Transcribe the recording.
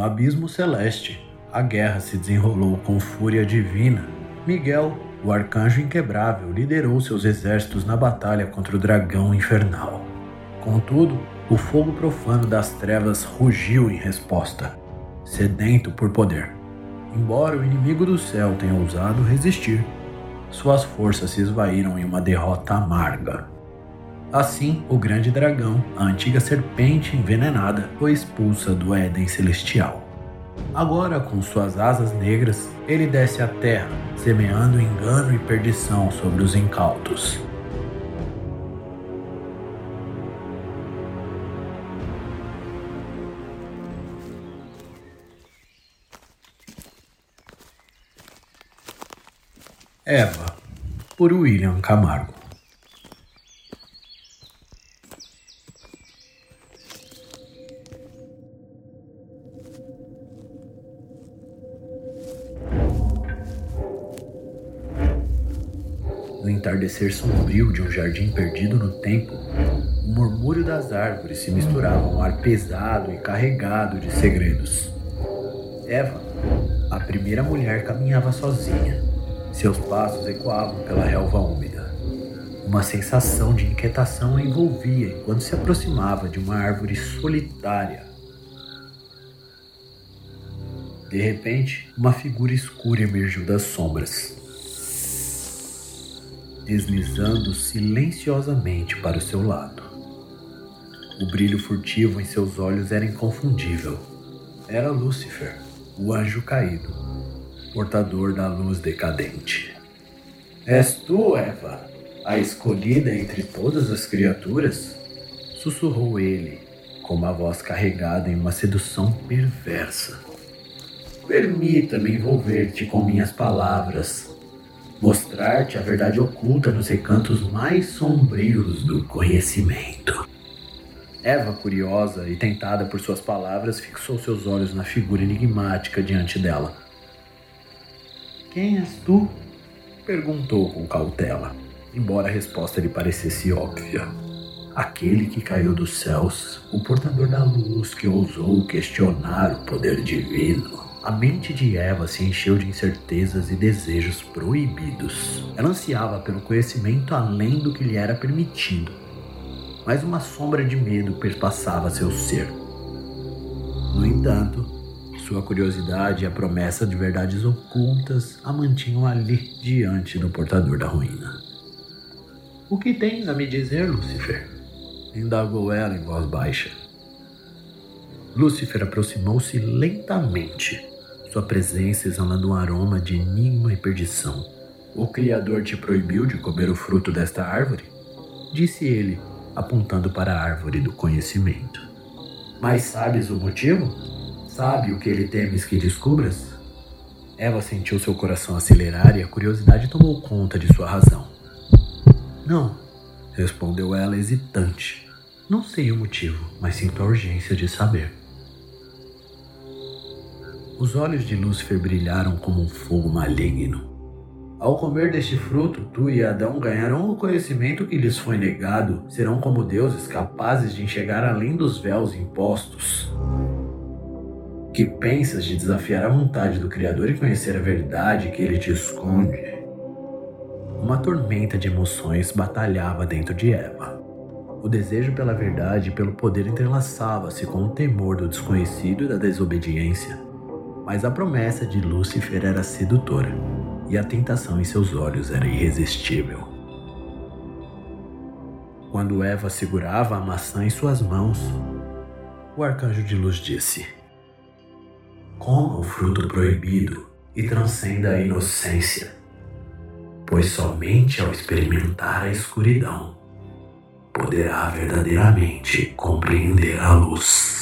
No abismo celeste, a guerra se desenrolou com fúria divina. Miguel, o arcanjo inquebrável, liderou seus exércitos na batalha contra o dragão infernal. Contudo, o fogo profano das trevas rugiu em resposta, sedento por poder. Embora o inimigo do céu tenha ousado resistir, suas forças se esvaíram em uma derrota amarga. Assim, o grande dragão, a antiga serpente envenenada, foi expulsa do Éden Celestial. Agora, com suas asas negras, ele desce à terra, semeando engano e perdição sobre os incautos. Eva, por William Camargo. Entardecer sombrio de um jardim perdido no tempo, o murmúrio das árvores se misturava a um ar pesado e carregado de segredos. Eva, a primeira mulher, caminhava sozinha. Seus passos ecoavam pela relva úmida. Uma sensação de inquietação a envolvia enquanto se aproximava de uma árvore solitária. De repente, uma figura escura emergiu das sombras deslizando silenciosamente para o seu lado. O brilho furtivo em seus olhos era inconfundível. Era Lúcifer, o anjo caído, portador da luz decadente. És tu, Eva, a escolhida entre todas as criaturas? Sussurrou ele, com uma voz carregada em uma sedução perversa. Permita-me envolver-te com minhas palavras, mostrar-te a verdade oculta nos recantos mais sombrios do conhecimento. Eva, curiosa e tentada por suas palavras, fixou seus olhos na figura enigmática diante dela. Quem és tu? perguntou com cautela, embora a resposta lhe parecesse óbvia. Aquele que caiu dos céus, o portador da luz que ousou questionar o poder divino. A mente de Eva se encheu de incertezas e desejos proibidos. Ela ansiava pelo conhecimento além do que lhe era permitido, mas uma sombra de medo perpassava seu ser. No entanto, sua curiosidade e a promessa de verdades ocultas a mantinham ali diante do portador da ruína. O que tens a me dizer, Lúcifer? indagou ela em voz baixa. Lúcifer aproximou-se lentamente sua presença exalando um aroma de enigma e perdição. O Criador te proibiu de comer o fruto desta árvore? Disse ele, apontando para a árvore do conhecimento. Mas sabes o motivo? Sabe o que ele temes que descubras? Eva sentiu seu coração acelerar e a curiosidade tomou conta de sua razão. Não, respondeu ela hesitante. Não sei o motivo, mas sinto a urgência de saber. Os olhos de Lúcifer brilharam como um fogo maligno. Ao comer deste fruto, tu e Adão ganharão o conhecimento que lhes foi negado, serão como deuses capazes de enxergar além dos véus impostos. Que pensas de desafiar a vontade do Criador e conhecer a verdade que ele te esconde? Uma tormenta de emoções batalhava dentro de Eva. O desejo pela verdade e pelo poder entrelaçava-se com o temor do desconhecido e da desobediência mas a promessa de Lúcifer era sedutora e a tentação em seus olhos era irresistível. Quando Eva segurava a maçã em suas mãos, O arcanjo de luz disse: Coma o fruto proibido e transcenda a inocência, pois somente ao experimentar a escuridão poderá verdadeiramente compreender a luz.